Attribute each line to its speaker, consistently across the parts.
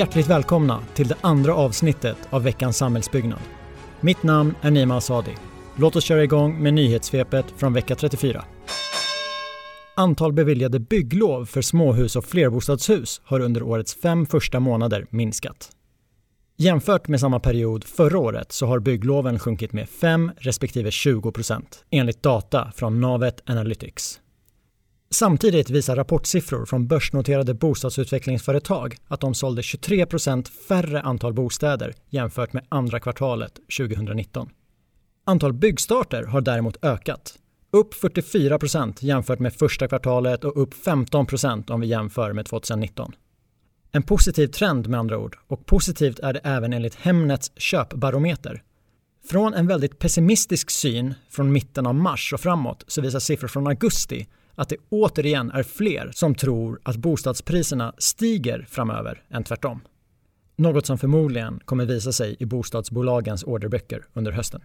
Speaker 1: Hjärtligt välkomna till det andra avsnittet av veckans samhällsbyggnad. Mitt namn är Nima Asadi. Låt oss köra igång med nyhetssvepet från vecka 34. Antal beviljade bygglov för småhus och flerbostadshus har under årets fem första månader minskat. Jämfört med samma period förra året så har byggloven sjunkit med 5 respektive 20 procent enligt data från Navet Analytics. Samtidigt visar rapportsiffror från börsnoterade bostadsutvecklingsföretag att de sålde 23 procent färre antal bostäder jämfört med andra kvartalet 2019. Antal byggstarter har däremot ökat. Upp 44 procent jämfört med första kvartalet och upp 15 procent om vi jämför med 2019. En positiv trend med andra ord och positivt är det även enligt Hemnets köpbarometer. Från en väldigt pessimistisk syn från mitten av mars och framåt så visar siffror från augusti att det återigen är fler som tror att bostadspriserna stiger framöver än tvärtom. Något som förmodligen kommer visa sig i bostadsbolagens orderböcker under hösten.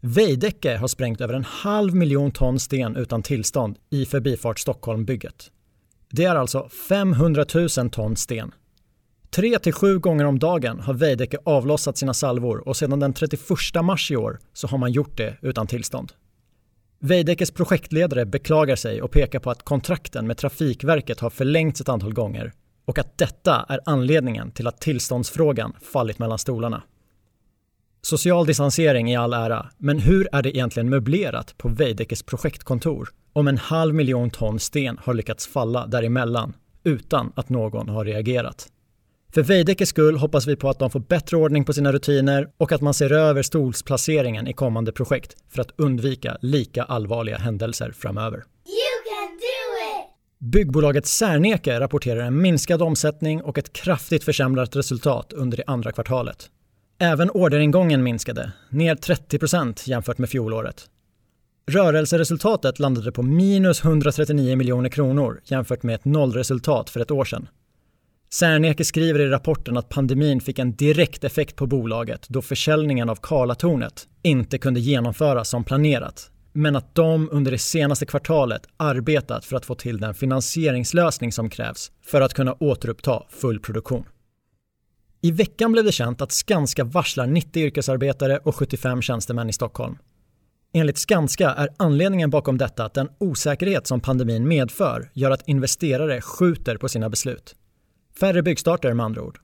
Speaker 1: Veidekke har sprängt över en halv miljon ton sten utan tillstånd i Förbifart Stockholm-bygget. Det är alltså 500 000 ton sten. Tre till sju gånger om dagen har Veidekke avlossat sina salvor och sedan den 31 mars i år så har man gjort det utan tillstånd. Veidekkes projektledare beklagar sig och pekar på att kontrakten med Trafikverket har förlängts ett antal gånger och att detta är anledningen till att tillståndsfrågan fallit mellan stolarna. Social distansering i all ära, men hur är det egentligen möblerat på Veidekkes projektkontor om en halv miljon ton sten har lyckats falla däremellan utan att någon har reagerat? För Veidekkes skull hoppas vi på att de får bättre ordning på sina rutiner och att man ser över stolsplaceringen i kommande projekt för att undvika lika allvarliga händelser framöver. Byggbolaget Serneke rapporterar en minskad omsättning och ett kraftigt försämrat resultat under det andra kvartalet. Även orderingången minskade, ner 30% jämfört med fjolåret. Rörelseresultatet landade på minus 139 miljoner kronor jämfört med ett nollresultat för ett år sedan. Serneke skriver i rapporten att pandemin fick en direkt effekt på bolaget då försäljningen av Karlatornet inte kunde genomföras som planerat, men att de under det senaste kvartalet arbetat för att få till den finansieringslösning som krävs för att kunna återuppta full produktion. I veckan blev det känt att Skanska varslar 90 yrkesarbetare och 75 tjänstemän i Stockholm. Enligt Skanska är anledningen bakom detta att den osäkerhet som pandemin medför gör att investerare skjuter på sina beslut. Färre byggstarter med andra ord.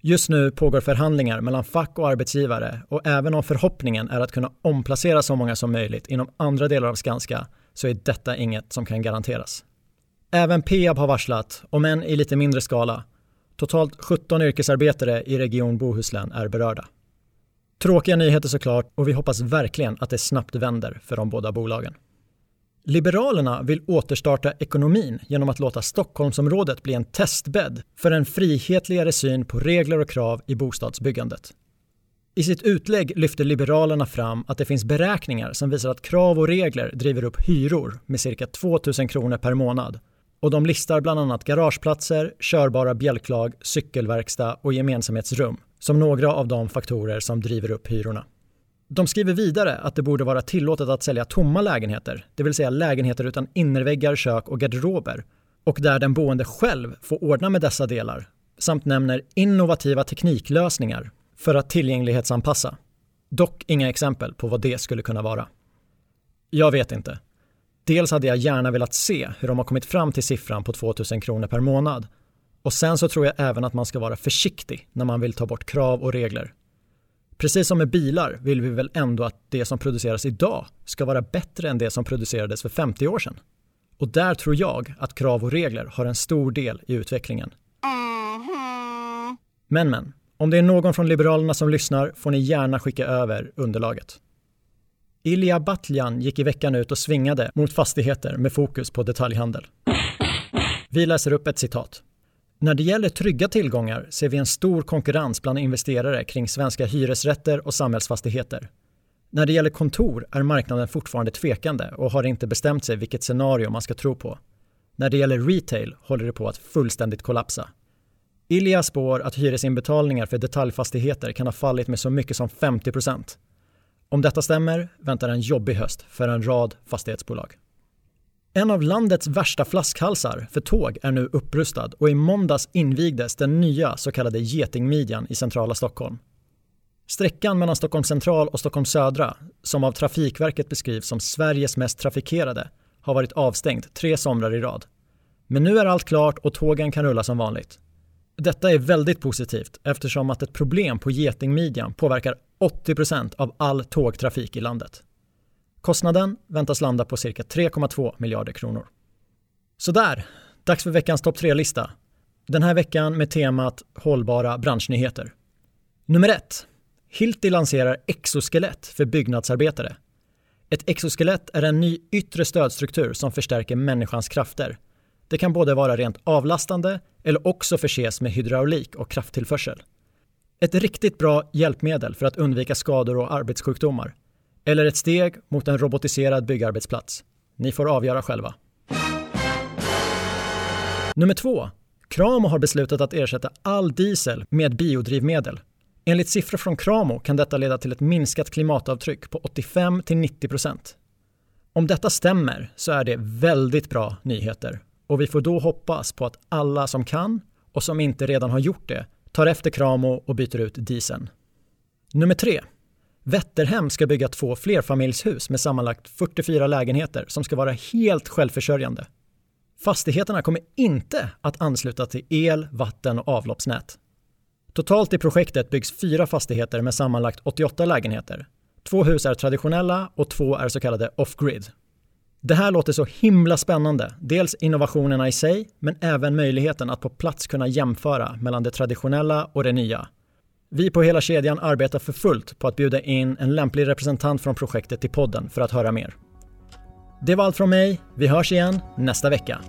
Speaker 1: Just nu pågår förhandlingar mellan fack och arbetsgivare och även om förhoppningen är att kunna omplacera så många som möjligt inom andra delar av Skanska så är detta inget som kan garanteras. Även Peab har varslat, om än i lite mindre skala. Totalt 17 yrkesarbetare i Region Bohuslän är berörda. Tråkiga nyheter såklart och vi hoppas verkligen att det snabbt vänder för de båda bolagen. Liberalerna vill återstarta ekonomin genom att låta Stockholmsområdet bli en testbädd för en frihetligare syn på regler och krav i bostadsbyggandet. I sitt utlägg lyfter Liberalerna fram att det finns beräkningar som visar att krav och regler driver upp hyror med cirka 2 000 kronor per månad. Och de listar bland annat garageplatser, körbara bjälklag, cykelverkstad och gemensamhetsrum som några av de faktorer som driver upp hyrorna. De skriver vidare att det borde vara tillåtet att sälja tomma lägenheter, det vill säga lägenheter utan innerväggar, kök och garderober och där den boende själv får ordna med dessa delar samt nämner innovativa tekniklösningar för att tillgänglighetsanpassa. Dock inga exempel på vad det skulle kunna vara. Jag vet inte. Dels hade jag gärna velat se hur de har kommit fram till siffran på 2000 kronor per månad. Och sen så tror jag även att man ska vara försiktig när man vill ta bort krav och regler Precis som med bilar vill vi väl ändå att det som produceras idag ska vara bättre än det som producerades för 50 år sedan. Och där tror jag att krav och regler har en stor del i utvecklingen. Men men, om det är någon från Liberalerna som lyssnar får ni gärna skicka över underlaget. Ilja Batljan gick i veckan ut och svingade mot fastigheter med fokus på detaljhandel. Vi läser upp ett citat. När det gäller trygga tillgångar ser vi en stor konkurrens bland investerare kring svenska hyresrätter och samhällsfastigheter. När det gäller kontor är marknaden fortfarande tvekande och har inte bestämt sig vilket scenario man ska tro på. När det gäller retail håller det på att fullständigt kollapsa. Ilja spår att hyresinbetalningar för detaljfastigheter kan ha fallit med så mycket som 50% Om detta stämmer väntar en jobbig höst för en rad fastighetsbolag. En av landets värsta flaskhalsar för tåg är nu upprustad och i måndags invigdes den nya så kallade Getingmidjan i centrala Stockholm. Sträckan mellan Stockholm central och Stockholm södra, som av Trafikverket beskrivs som Sveriges mest trafikerade, har varit avstängd tre somrar i rad. Men nu är allt klart och tågen kan rulla som vanligt. Detta är väldigt positivt eftersom att ett problem på Getingmidjan påverkar 80% av all tågtrafik i landet. Kostnaden väntas landa på cirka 3,2 miljarder kronor. Så där, dags för veckans topp 3-lista. Den här veckan med temat hållbara branschnyheter. Nummer 1. Hilti lanserar exoskelett för byggnadsarbetare. Ett exoskelett är en ny yttre stödstruktur som förstärker människans krafter. Det kan både vara rent avlastande eller också förses med hydraulik och krafttillförsel. Ett riktigt bra hjälpmedel för att undvika skador och arbetssjukdomar. Eller ett steg mot en robotiserad byggarbetsplats. Ni får avgöra själva. Nummer två. Kramo har beslutat att ersätta all diesel med biodrivmedel. Enligt siffror från Kramo kan detta leda till ett minskat klimatavtryck på 85-90%. Om detta stämmer så är det väldigt bra nyheter och vi får då hoppas på att alla som kan och som inte redan har gjort det tar efter Kramo och byter ut dieseln. Nummer tre. Vätterhem ska bygga två flerfamiljshus med sammanlagt 44 lägenheter som ska vara helt självförsörjande. Fastigheterna kommer inte att ansluta till el, vatten och avloppsnät. Totalt i projektet byggs fyra fastigheter med sammanlagt 88 lägenheter. Två hus är traditionella och två är så kallade off-grid. Det här låter så himla spännande. Dels innovationerna i sig, men även möjligheten att på plats kunna jämföra mellan det traditionella och det nya. Vi på hela kedjan arbetar för fullt på att bjuda in en lämplig representant från projektet till podden för att höra mer. Det var allt från mig. Vi hörs igen nästa vecka.